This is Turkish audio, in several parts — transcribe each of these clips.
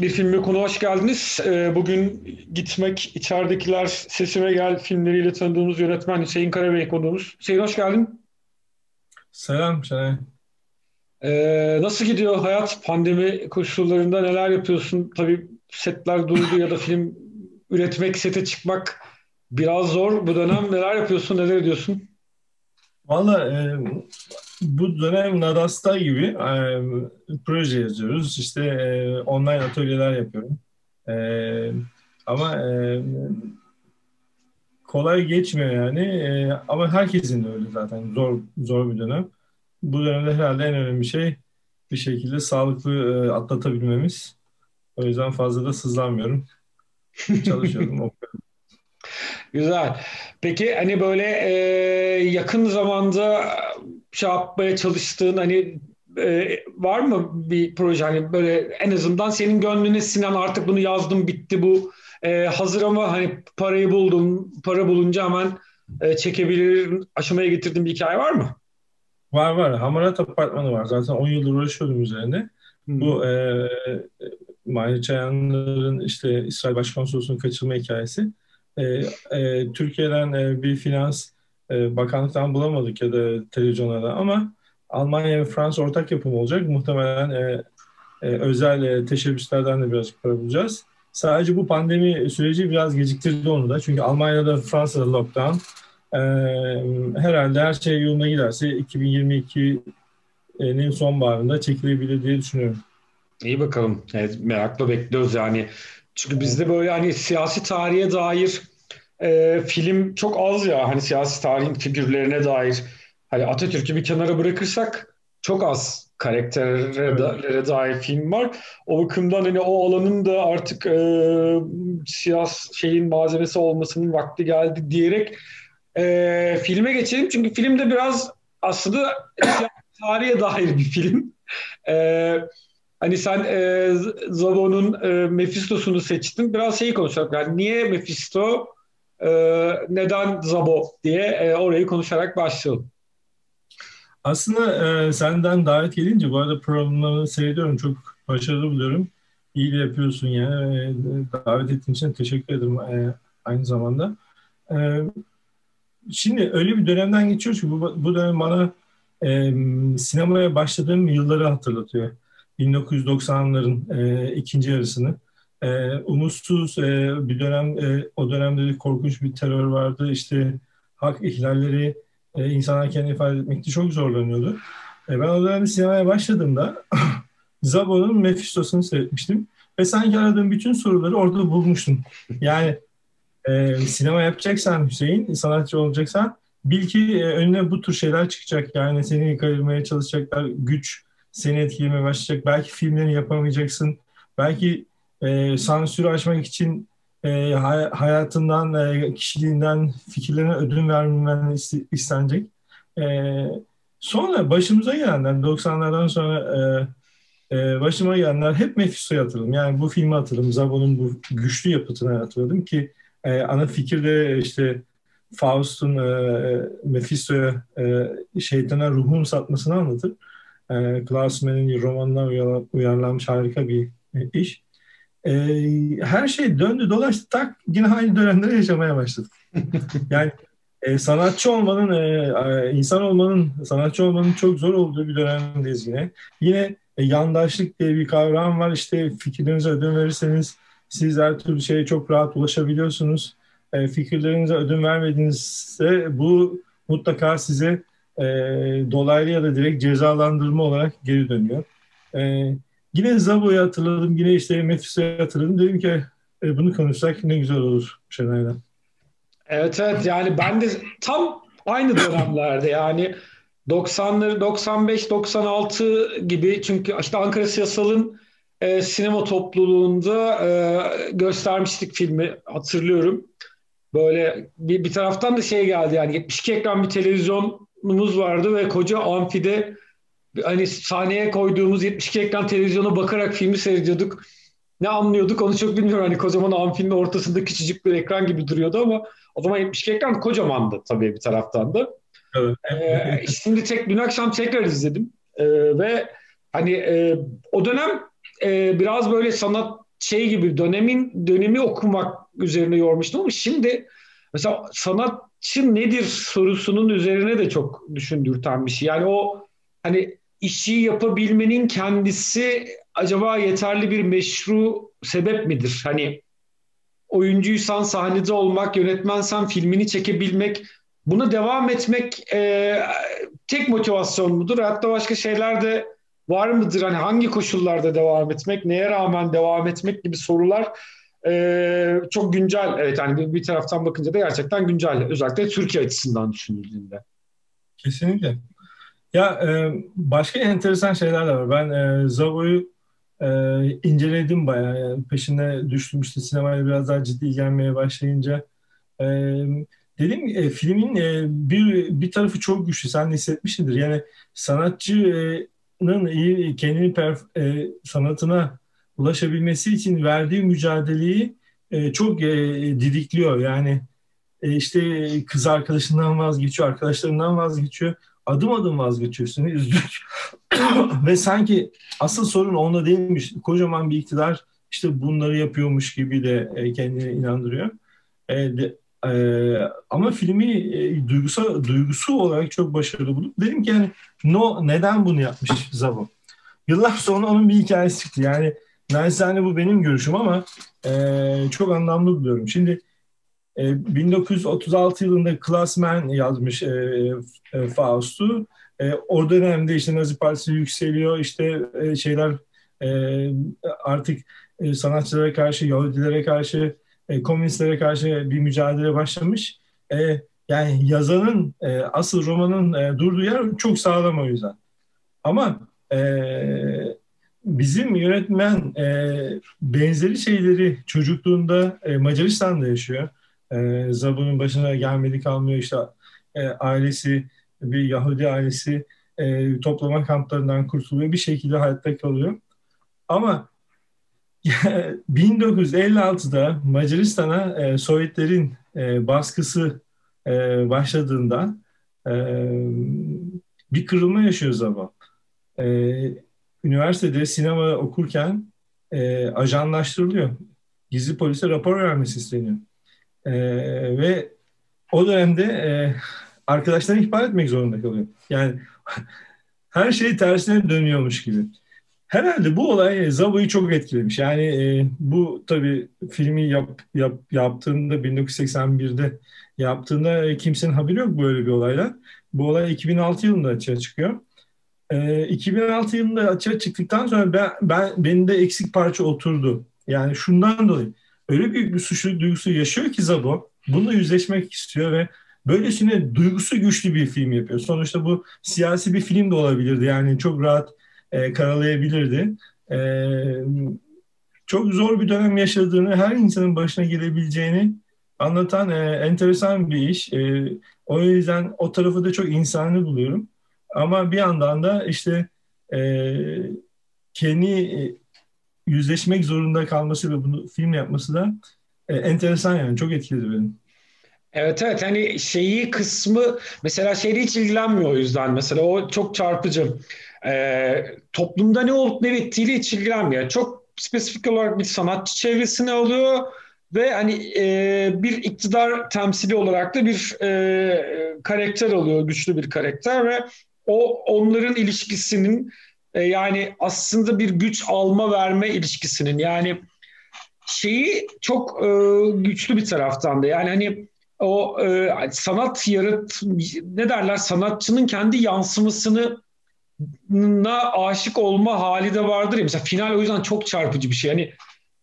Bir filme konu hoş geldiniz. Ee, bugün Gitmek, içeridekiler, Sesime Gel filmleriyle tanıdığımız yönetmen Hüseyin Karabey konuğumuz. Hüseyin hoş geldin. Selam Şenay. Ee, nasıl gidiyor hayat? Pandemi koşullarında neler yapıyorsun? Tabii setler durdu ya da film üretmek, sete çıkmak biraz zor bu dönem. Neler yapıyorsun, neler ediyorsun? Valla e, bu dönem Nadasta gibi e, proje yazıyoruz. İşte e, online atölyeler yapıyorum. E, ama e, kolay geçmiyor yani. E, ama herkesin de öyle zaten. Zor zor bir dönem. Bu dönemde herhalde en önemli şey bir şekilde sağlıklı e, atlatabilmemiz. O yüzden fazla da sızlanmıyorum. Çalışıyorum. Güzel. Peki hani böyle e, yakın zamanda şey yapmaya çalıştığın hani e, var mı bir proje hani böyle en azından senin gönlüne sinen artık bunu yazdım bitti bu e, hazır ama hani parayı buldum para bulunca hemen e, çekebilir aşamaya getirdiğin bir hikaye var mı? Var var. Hamarat Apartmanı var. Zaten 10 yıldır uğraşıyordum üzerine. Hmm. Bu e, Mahir Çayanlar'ın işte İsrail Başkonsolosu'nun kaçırma hikayesi. E, e, Türkiye'den e, bir finans e, bakanlıktan bulamadık ya da televizyonlardan ama Almanya ve Fransa ortak yapım olacak. Muhtemelen e, e, özel e, teşebbüslerden de biraz para bulacağız. Sadece bu pandemi süreci biraz geciktirdi onu da. Çünkü Almanya'da Fransa'da lockdown. E, herhalde her şey yoluna giderse 2022'nin sonbaharında çekilebilir diye düşünüyorum. İyi bakalım. Evet, merakla bekliyoruz yani. Çünkü bizde böyle hani siyasi tarihe dair e, film çok az ya. Hani siyasi tarihin figürlerine dair. Hani Atatürk'ü bir kenara bırakırsak çok az karakterlere evet. dair film var. O bakımdan hani o alanın da artık e, siyasi şeyin malzemesi olmasının vakti geldi diyerek e, filme geçelim. Çünkü filmde biraz aslında tarihe dair bir film. E, Hani sen e, Zabo'nun e, Mephisto'sunu seçtin. Biraz şeyi konuşalım. Yani niye Mephisto, e, neden Zabo diye e, orayı konuşarak başlayalım. Aslında e, senden davet gelince bu arada programlarını seyrediyorum. Çok başarılı buluyorum. İyi de yapıyorsun yani. E, davet ettiğin için teşekkür ederim e, aynı zamanda. E, şimdi öyle bir dönemden geçiyoruz ki bu, bu dönem bana e, sinemaya başladığım yılları hatırlatıyor. 1990'ların e, ikinci yarısını. E, umutsuz e, bir dönem, e, o dönemde korkunç bir terör vardı. İşte hak ihlalleri, e, insanlar kendini ifade etmekte çok zorlanıyordu. E, ben o dönemde sinemaya başladığımda Zabo'nun Mephisto'sunu seyretmiştim. Ve sanki aradığım bütün soruları orada bulmuştum. Yani e, sinema yapacaksan Hüseyin, sanatçı olacaksan bil ki e, önüne bu tür şeyler çıkacak. Yani seni kayırmaya çalışacaklar, güç, seni etkilemeye başlayacak. Belki filmlerini yapamayacaksın. Belki e, sansürü açmak için e, hayatından, e, kişiliğinden, fikirlerine ödün vermemen istenecek. E, sonra başımıza gelenler, 90'lardan sonra e, e, başıma gelenler hep Mephisto'ya hatırladım. Yani bu filmi hatırladım. Zabo'nun bu güçlü yapıtını hatırladım ki e, ana fikir de işte Faust'un e, Mephisto'ya e, şeytana ruhunu satmasını anlatır e, Klaus Mann'in romanına uyarlanmış harika bir e, iş. E, her şey döndü dolaştı tak yine aynı dönemleri yaşamaya başladık. yani e, sanatçı olmanın, e, insan olmanın, sanatçı olmanın çok zor olduğu bir dönemdeyiz yine. Yine e, yandaşlık diye bir kavram var. İşte fikirlerinize ödün verirseniz siz her türlü şeye çok rahat ulaşabiliyorsunuz. E, fikirlerinize ödün vermediğinizde bu mutlaka size e, dolaylı ya da direkt cezalandırma olarak geri dönüyor. E, yine Zabo'yu hatırladım, yine işte Mephisto'yu hatırladım. Dedim ki e, bunu konuşsak ne güzel olur Şenay'la. Evet evet yani ben de tam aynı dönemlerde yani 90'ları 95 96 gibi çünkü işte Ankara Siyasal'ın e, sinema topluluğunda e, göstermiştik filmi hatırlıyorum. Böyle bir, bir taraftan da şey geldi yani 72 ekran bir televizyon muz vardı ve koca amfide hani sahneye koyduğumuz 72 ekran televizyona bakarak filmi seyrediyorduk. Ne anlıyorduk onu çok bilmiyorum. Hani kocaman amfinin ortasında küçücük bir ekran gibi duruyordu ama o zaman 72 ekran kocamandı tabii bir taraftan da. Evet. Ee, şimdi tek dün akşam tekrar izledim ee, ve hani e, o dönem e, biraz böyle sanat şey gibi dönemin dönemi okumak üzerine yormuştum ama şimdi mesela sanatçı nedir sorusunun üzerine de çok düşündürten bir şey. Yani o hani işi yapabilmenin kendisi acaba yeterli bir meşru sebep midir? Hani oyuncuysan sahnede olmak, yönetmensen filmini çekebilmek, buna devam etmek e, tek motivasyon mudur? Hatta başka şeyler de var mıdır? Hani hangi koşullarda devam etmek, neye rağmen devam etmek gibi sorular e, çok güncel. Evet bir, bir taraftan bakınca da gerçekten güncel. Özellikle Türkiye açısından düşünüldüğünde. Kesinlikle. Ya e, başka enteresan şeyler de var. Ben e, Zavo'yu e, inceledim bayağı. Yani peşine düştüm işte sinemaya biraz daha ciddi ilgilenmeye başlayınca. E, dedim e, filmin e, bir bir tarafı çok güçlü. Sen de hissetmişsindir. Yani sanatçının iyi kendini perf- e, sanatına ulaşabilmesi için verdiği mücadeleyi e, çok e, didikliyor. Yani e, işte kız arkadaşından vazgeçiyor, arkadaşlarından vazgeçiyor adım adım vazgeçiyorsun. Ve sanki asıl sorun onda değilmiş. Kocaman bir iktidar işte bunları yapıyormuş gibi de e, kendine inandırıyor. E, de, e, ama filmi e, duygusu, duygusu olarak çok başarılı bulup dedim ki yani no, neden bunu yapmış Zabo? Yıllar sonra onun bir hikayesi çıktı. Yani naçizane bu benim görüşüm ama e, çok anlamlı buluyorum. Şimdi 1936 e, yılında Klasman yazmış e, e, Faust'u. E, o dönemde işte Nazi Partisi yükseliyor, işte e, şeyler e, artık e, sanatçılara karşı, Yahudilere karşı, e, komünistlere karşı bir mücadele başlamış. E, yani yazanın, e, asıl romanın e, durduğu yer çok sağlam o yüzden. Ama e, bizim yönetmen e, benzeri şeyleri çocukluğunda e, Macaristan'da yaşıyor e, Zabu'nun başına gelmedi kalmıyor işte e, ailesi bir Yahudi ailesi e, toplama kamplarından kurtuluyor bir şekilde hayatta kalıyor. Ama 1956'da Macaristan'a e, Sovyetlerin e, baskısı e, başladığında e, bir kırılma yaşıyor Zaba. E, üniversitede sinema okurken e, ajanlaştırılıyor. Gizli polise rapor vermesi isteniyor. E, ve o dönemde e, arkadaşlarını ihbar etmek zorunda kalıyor. Yani her şey tersine dönüyormuş gibi. Herhalde bu olay Zabu'yu çok etkilemiş. Yani e, bu tabii filmi yap, yap, yaptığında 1981'de yaptığında kimsenin haberi yok böyle bir olayla. Bu olay 2006 yılında açığa çıkıyor. E, 2006 yılında açığa çıktıktan sonra ben, ben benim de eksik parça oturdu. Yani şundan dolayı öyle büyük bir suçluluk duygusu yaşıyor ki Zabo. Bununla yüzleşmek istiyor ve böylesine duygusu güçlü bir film yapıyor. Sonuçta bu siyasi bir film de olabilirdi. Yani çok rahat e, karalayabilirdi. E, çok zor bir dönem yaşadığını, her insanın başına gelebileceğini anlatan e, enteresan bir iş. E, o yüzden o tarafı da çok insani buluyorum. Ama bir yandan da işte e, kendi yüzleşmek zorunda kalması ve bunu film yapması da e, enteresan yani çok etkiledi beni. Evet evet hani şeyi kısmı mesela şeyle hiç ilgilenmiyor o yüzden mesela o çok çarpıcı. Ee, toplumda ne olup ne bittiğiyle hiç ilgilenmiyor. Çok spesifik olarak bir sanatçı çevresini alıyor ve hani e, bir iktidar temsili olarak da bir e, karakter alıyor, güçlü bir karakter ve o onların ilişkisinin e, yani aslında bir güç alma verme ilişkisinin yani şeyi çok e, güçlü bir taraftan da yani hani o e, sanat yarat ne derler sanatçının kendi yansımasını na aşık olma hali de vardır ya. Mesela final o yüzden çok çarpıcı bir şey. Hani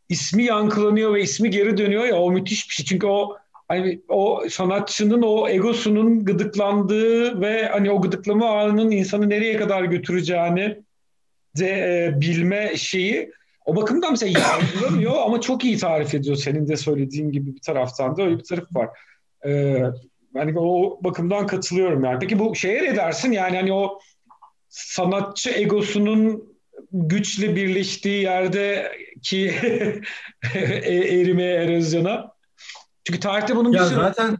ismi yankılanıyor ve ismi geri dönüyor ya o müthiş bir şey. Çünkü o hani o sanatçının o egosunun gıdıklandığı ve hani o gıdıklama anının insanı nereye kadar götüreceğini de e, bilme şeyi o bakımdan mesela yargılamıyor ama çok iyi tarif ediyor senin de söylediğin gibi bir taraftan da öyle bir taraf var. Ee, yani o bakımdan katılıyorum yani. Peki bu şeye ne dersin? Yani hani o sanatçı egosunun güçle birleştiği yerdeki e, erimeye, erozyona. Çünkü tarihte bunun ya bir sürü... zaten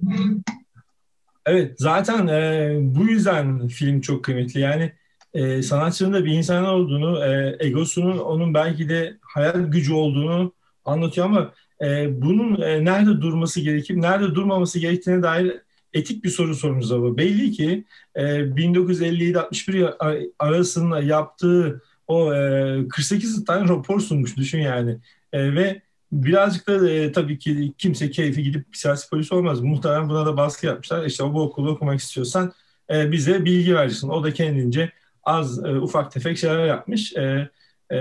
Evet zaten e, bu yüzden film çok kıymetli. Yani e, sanatçının da bir insan olduğunu, e, egosunun onun belki de hayal gücü olduğunu anlatıyor ama e, bunun e, nerede durması gerekip nerede durmaması gerektiğine dair etik bir soru sorunuz var. Belli ki e, 1957-61 arasında yaptığı o e, 48 tane rapor sunmuş düşün yani. E, ve birazcık da e, tabii ki kimse keyfi gidip siyasi polis olmaz. Muhtemelen buna da baskı yapmışlar. İşte bu okulu okumak istiyorsan e, bize bilgi verirsin. O da kendince az e, ufak tefek şeyler yapmış. E, e,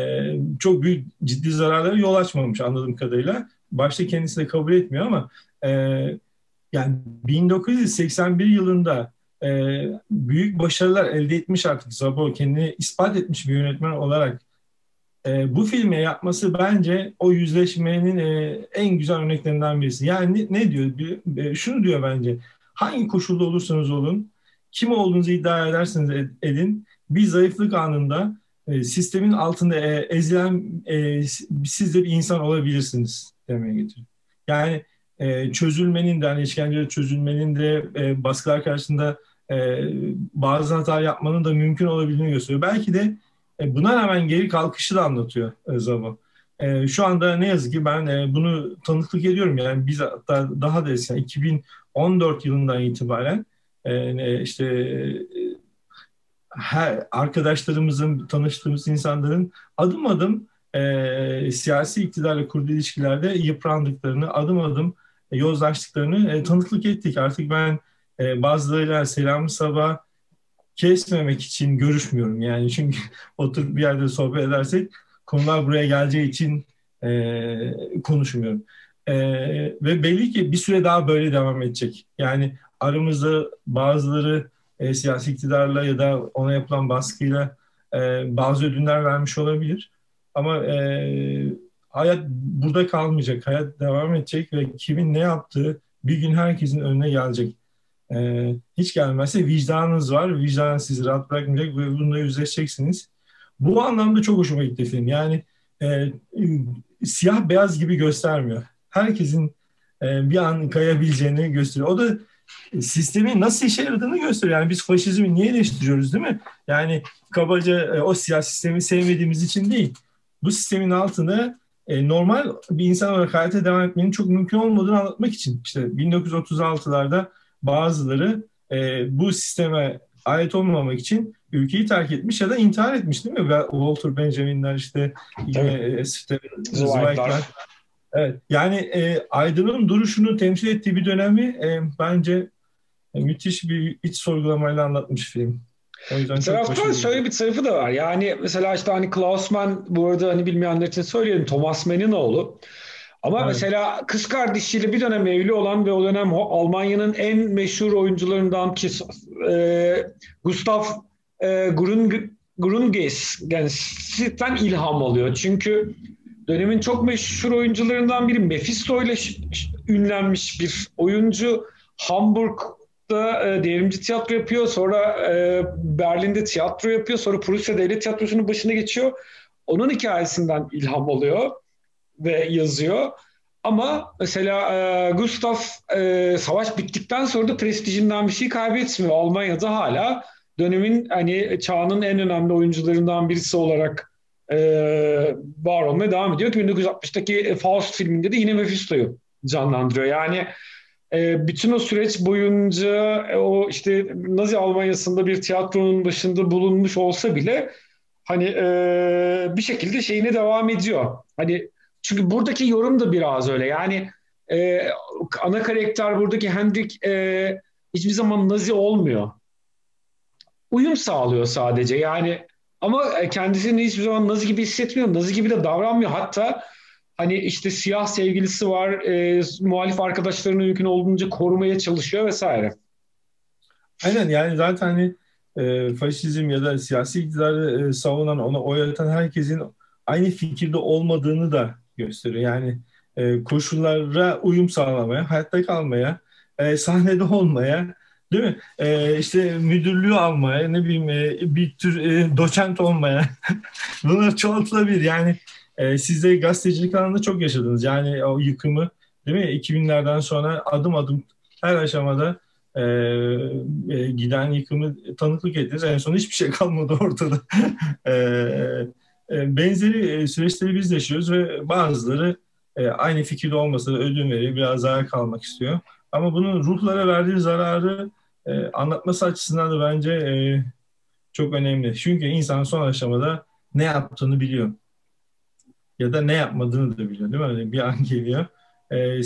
çok büyük ciddi zararlara yol açmamış anladığım kadarıyla. Başta kendisi de kabul etmiyor ama e, yani 1981 yılında e, büyük başarılar elde etmiş artık Zabo kendini ispat etmiş bir yönetmen olarak e, bu filme yapması bence o yüzleşmenin e, en güzel örneklerinden birisi. Yani ne, ne diyor? Bir, e, şunu diyor bence. Hangi koşulda olursanız olun, kim olduğunuzu iddia ederseniz edin, bir zayıflık anında e, sistemin altında e, ezilen e, siz de bir insan olabilirsiniz demeye getiriyor. Yani e, çözülmenin de hani işkenceyle çözülmenin de baskılar karşısında bazı hata yapmanın da mümkün olabildiğini gösteriyor. Belki de buna rağmen geri kalkışı da anlatıyor e, Zabo. E, şu anda ne yazık ki ben bunu tanıklık ediyorum. Yani biz hatta daha da eski yani 2014 yılından itibaren işte her arkadaşlarımızın, tanıştığımız insanların adım adım e, siyasi iktidarla kurduğu ilişkilerde yıprandıklarını, adım adım yozlaştıklarını e, tanıklık ettik. Artık ben e, bazılarıyla selam sabah kesmemek için görüşmüyorum. Yani çünkü oturup bir yerde sohbet edersek konular buraya geleceği için e, konuşmuyorum. E, ve belli ki bir süre daha böyle devam edecek. Yani aramızda bazıları e, siyasi iktidarla ya da ona yapılan baskıyla e, bazı ödünler vermiş olabilir. Ama e, hayat burada kalmayacak. Hayat devam edecek ve kimin ne yaptığı bir gün herkesin önüne gelecek. E, hiç gelmezse vicdanınız var. Vicdan sizi rahat bırakmayacak ve bununla yüzleşeceksiniz. Bu anlamda çok hoşuma gitti film. Yani e, siyah beyaz gibi göstermiyor. Herkesin e, bir an kayabileceğini gösteriyor. O da sistemin nasıl işe yaradığını gösteriyor. Yani biz faşizmi niye eleştiriyoruz değil mi? Yani kabaca e, o siyasi sistemi sevmediğimiz için değil. Bu sistemin altında e, normal bir insan olarak hayata devam etmenin çok mümkün olmadığını anlatmak için. İşte 1936'larda bazıları e, bu sisteme ait olmamak için ülkeyi terk etmiş ya da intihar etmiş değil mi? Walter Benjamin'ler işte yine işte Zweig'ler. Evet. Yani e, Aydın'ın duruşunu temsil ettiği bir dönemi e, bence e, müthiş bir iç sorgulamayla anlatmış film. O yüzden bir taraftan şöyle bir tarafı da var. Yani mesela işte hani Klaus Mann bu arada hani bilmeyenler için söyleyelim Thomas Mann'in oğlu. Ama evet. mesela kız kardeşiyle bir dönem evli olan ve o dönem Almanya'nın en meşhur oyuncularından ki e, Gustav e, Grung, Grunges'ten ilham alıyor. Çünkü dönemin çok meşhur oyuncularından biri Mephisto ile ünlenmiş bir oyuncu. Hamburg'da e, devrimci tiyatro yapıyor. Sonra e, Berlin'de tiyatro yapıyor. Sonra Prusya Devlet Tiyatrosu'nun başına geçiyor. Onun hikayesinden ilham alıyor ve yazıyor. Ama mesela e, Gustav e, savaş bittikten sonra da prestijinden bir şey kaybetmiyor. Almanya'da hala dönemin hani çağının en önemli oyuncularından birisi olarak e, var olmaya devam ediyor ki 1960'taki Faust filminde de yine Mephisto'yu canlandırıyor. Yani e, bütün o süreç boyunca e, o işte Nazi Almanya'sında bir tiyatronun başında bulunmuş olsa bile hani e, bir şekilde şeyine devam ediyor. Hani çünkü buradaki yorum da biraz öyle. Yani e, ana karakter buradaki Hendrik e, hiçbir zaman Nazi olmuyor. Uyum sağlıyor sadece. Yani ama e, kendisini hiçbir zaman Nazi gibi hissetmiyor. Nazi gibi de davranmıyor. Hatta hani işte siyah sevgilisi var. E, muhalif arkadaşlarını mümkün olduğunca korumaya çalışıyor vesaire. Aynen yani zaten hani e, faşizm ya da siyasi iktidarı e, savunan, ona oy atan herkesin aynı fikirde olmadığını da gösteriyor. Yani e, koşullara uyum sağlamaya, hayatta kalmaya, e, sahnede olmaya, değil mi? E, işte müdürlüğü almaya, ne bileyim e, bir tür e, doçent olmaya. Bunlar çoğaltılabilir. Yani e, siz de gazetecilik alanında çok yaşadınız. Yani o yıkımı değil mi? 2000'lerden sonra adım adım her aşamada e, e, giden yıkımı tanıklık ettiniz. En son hiçbir şey kalmadı ortada. e, e, benzeri süreçleri biz yaşıyoruz ve bazıları e, aynı fikirde olmasa da ödün veriyor, biraz daha kalmak istiyor. Ama bunun ruhlara verdiği zararı e, anlatması açısından da bence e, çok önemli. Çünkü insan son aşamada ne yaptığını biliyor. Ya da ne yapmadığını da biliyor değil mi? Hani bir an geliyor. E,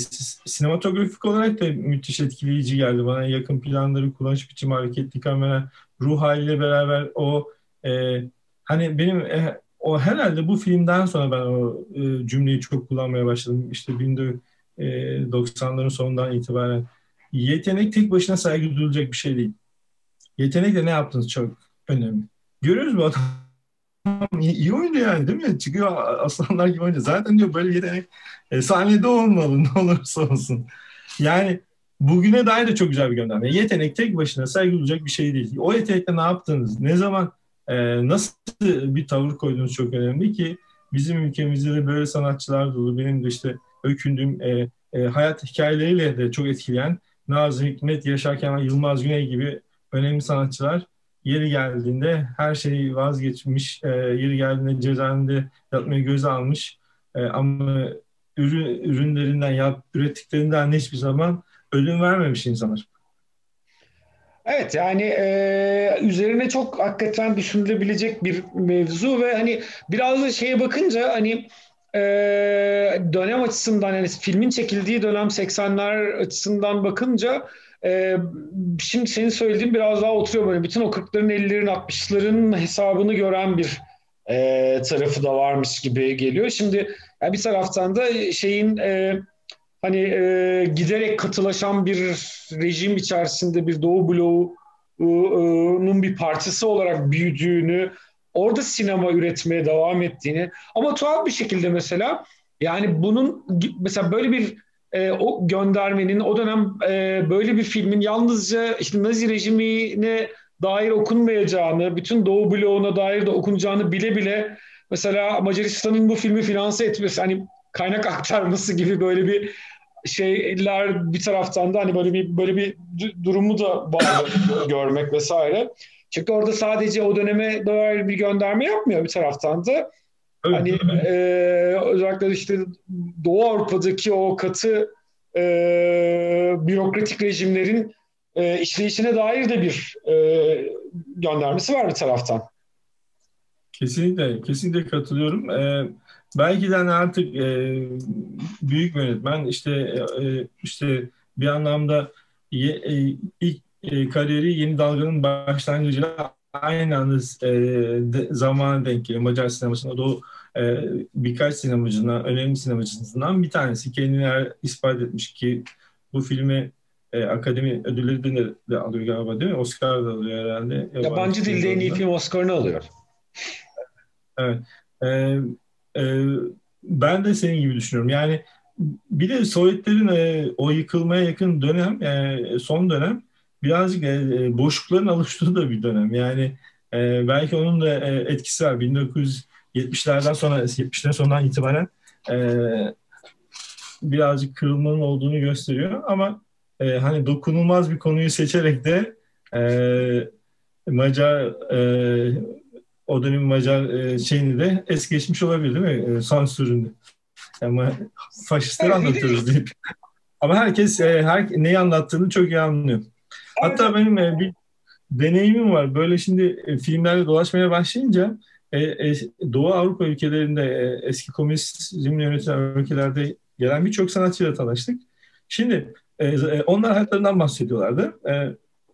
sinematografik olarak da müthiş etkileyici geldi bana. Yakın planları, kullanış biçimi, hareketli kamera, ruh haliyle beraber o e, hani benim e, o herhalde bu filmden sonra ben o e, cümleyi çok kullanmaya başladım. İşte 1990'ların e, sonundan itibaren. Yetenek tek başına saygı duyulacak bir şey değil. Yetenekle ne yaptığınız çok önemli. Görüyoruz mu adam iyi, oynuyor yani değil mi? Çıkıyor aslanlar gibi oynuyor. Zaten diyor böyle yetenek e, sahnede olmalı ne olursa olsun. Yani bugüne dair de çok güzel bir gönderme. Yetenek tek başına saygı duyacak bir şey değil. O yetenekle ne yaptınız? Ne zaman e, nasıl bir tavır koyduğunuz çok önemli ki bizim ülkemizde de böyle sanatçılar dolu. Benim de işte öykündüğüm e, e, hayat hikayeleriyle de çok etkileyen Nazım Hikmet, Yaşar Kemal, Yılmaz Güney gibi önemli sanatçılar yeri geldiğinde her şeyi vazgeçmiş, e, yeri geldiğinde cezaevinde yatmayı göze almış e, ama ürün, ürünlerinden, yap, ürettiklerinden hiçbir zaman ödün vermemiş insanlar. Evet yani e, üzerine çok hakikaten düşünülebilecek bir mevzu ve hani biraz da şeye bakınca hani e, dönem açısından yani filmin çekildiği dönem 80'ler açısından bakınca e, şimdi senin söylediğin biraz daha oturuyor böyle bütün o 40'ların 50'lerin 60'ların hesabını gören bir e, tarafı da varmış gibi geliyor. Şimdi yani bir taraftan da şeyin e, hani e, giderek katılaşan bir rejim içerisinde bir Doğu bloğunun bir parçası olarak büyüdüğünü, orada sinema üretmeye devam ettiğini ama tuhaf bir şekilde mesela yani bunun mesela böyle bir e, o göndermenin o dönem e, böyle bir filmin yalnızca işte Nazi rejimine dair okunmayacağını, bütün Doğu bloğuna dair de okunacağını bile bile mesela Macaristan'ın bu filmi finanse etmesi hani kaynak aktarması gibi böyle bir şeyler bir taraftan da hani böyle bir böyle bir durumu da bağlı görmek vesaire. Çünkü orada sadece o döneme dair bir gönderme yapmıyor bir taraftan da. Evet, hani e, özellikle işte Doğu Avrupa'daki o katı e, bürokratik rejimlerin e, işleyişine dair de bir e, göndermesi var bir taraftan. Kesinlikle, kesinlikle katılıyorum. Ee, belki de hani artık e, büyük yönetmen işte e, işte bir anlamda ye, e, ilk e, kariyeri yeni dalganın başlangıcıyla aynı anda e, de, zamana denk geliyor. Macar sinemasında da o e, birkaç sinemacından, önemli sinemacısından bir tanesi. Kendini ispat etmiş ki bu filmi e, akademi ödülleri de, de alıyor galiba değil mi? Oscar da alıyor herhalde. Yabancı, Yabancı dilde en iyi film Oscar'ını alıyor. Evet. E, e, ben de senin gibi düşünüyorum. Yani bir de Sovyetlerin e, o yıkılmaya yakın dönem, e, son dönem birazcık e, boşlukların alıştığı da bir dönem. Yani e, belki onun da e, etkisi var. 1970'lerden sonra, 70'lerin sonundan itibaren e, birazcık kırılmanın olduğunu gösteriyor. Ama e, hani dokunulmaz bir konuyu seçerek de e, Macar e, o dönem Macar e, şeyini de es geçmiş olabilir değil mi? E, sansürünü. Ama faşistleri anlatıyoruz deyip. Ama herkes e, her, neyi anlattığını çok iyi anlıyor. Hatta benim e, bir deneyimim var. Böyle şimdi e, filmlerde dolaşmaya başlayınca e, e, Doğu Avrupa ülkelerinde e, eski komünizmle yönetilen ülkelerde gelen birçok sanatçıyla tanıştık. Şimdi e, onlar hayatlarından bahsediyorlardı. E,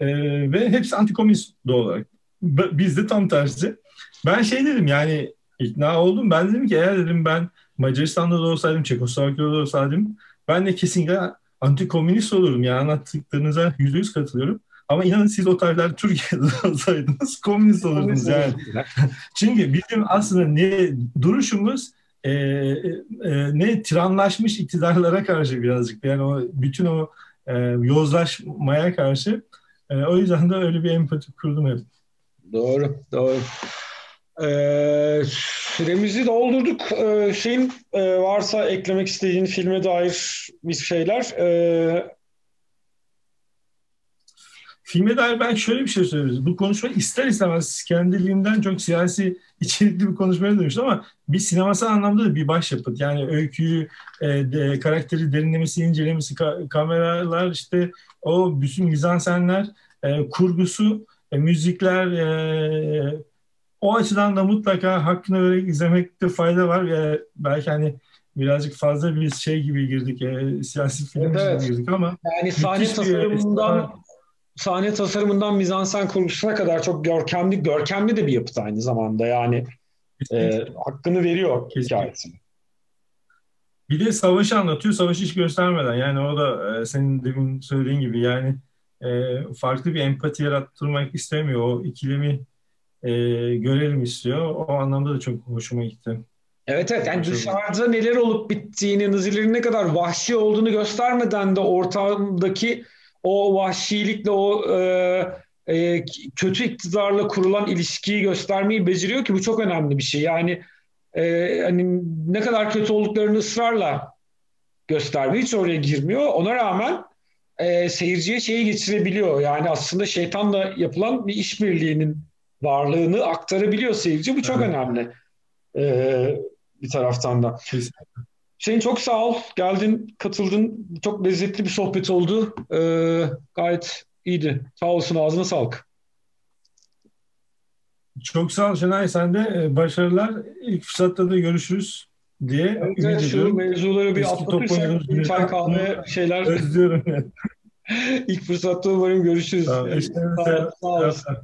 e, ve hepsi antikomünist doğal olarak. Biz de tam tersi. Ben şey dedim yani ikna oldum. Ben dedim ki eğer dedim ben Macaristan'da da olsaydım, Çekoslovakya'da da olsaydım ben de kesinlikle antikomünist olurum. Yani anlattıklarınıza yüzde yüz katılıyorum. Ama inanın siz o tarihler Türkiye'de olsaydınız komünist olurdunuz yani. Çünkü bizim aslında ne duruşumuz e, e, ne tiranlaşmış iktidarlara karşı birazcık. Yani o bütün o e, yozlaşmaya karşı. E, o yüzden de öyle bir empati kurdum hep. Doğru, doğru. Ee, süremizi doldurduk. Ee, şeyin e, varsa eklemek istediğin filme dair bir şeyler. Ee... filme dair ben şöyle bir şey söyleyeyim. Bu konuşma ister istemez kendiliğinden çok siyasi içerikli bir konuşmaya dönüştü ama bir sinemasal anlamda da bir başyapıt. Yani öyküyü, e, de, karakteri derinlemesi, incelemesi, ka- kameralar işte o bütün mizansenler, e, kurgusu, e, müzikler e, o açıdan da mutlaka hakkını vererek izlemekte fayda var. E, belki hani birazcık fazla bir şey gibi girdik, e, siyasi film evet, gibi girdik ama yani sahne tasarımından sahne tasarımından mizansen kurgusuna kadar çok görkemli görkemli de bir yapıt aynı zamanda yani e, hakkını veriyor hikayesine. Bir de savaşı anlatıyor, savaşı hiç göstermeden. Yani o da e, senin demin söylediğin gibi yani e, farklı bir empati yarattırmak istemiyor. O ikilemi e, görelim istiyor. O anlamda da çok hoşuma gitti. Evet evet yani dışarıda neler olup bittiğini, Nazilerin ne kadar vahşi olduğunu göstermeden de ortamdaki o vahşilikle o e, e, kötü iktidarla kurulan ilişkiyi göstermeyi beceriyor ki bu çok önemli bir şey. Yani e, hani ne kadar kötü olduklarını ısrarla göstermiyor. Hiç oraya girmiyor. Ona rağmen e, seyirciye şeyi geçirebiliyor. Yani aslında şeytanla yapılan bir işbirliğinin varlığını aktarabiliyor seyirci. Bu çok evet. önemli. E, bir taraftan da. Kesinlikle. Hüseyin çok sağ ol. Geldin, katıldın. Çok lezzetli bir sohbet oldu. Ee, gayet iyiydi. Sağ olsun, ağzına sağlık. Çok sağ ol Şenay. Sen de e, başarılar. İlk fırsatta da görüşürüz diye evet, ümit şu mevzuları bir atlatırsak çay kahve şeyler. Özlüyorum. İlk fırsatta umarım görüşürüz. Tamam, işte, sağ, sağ olasın.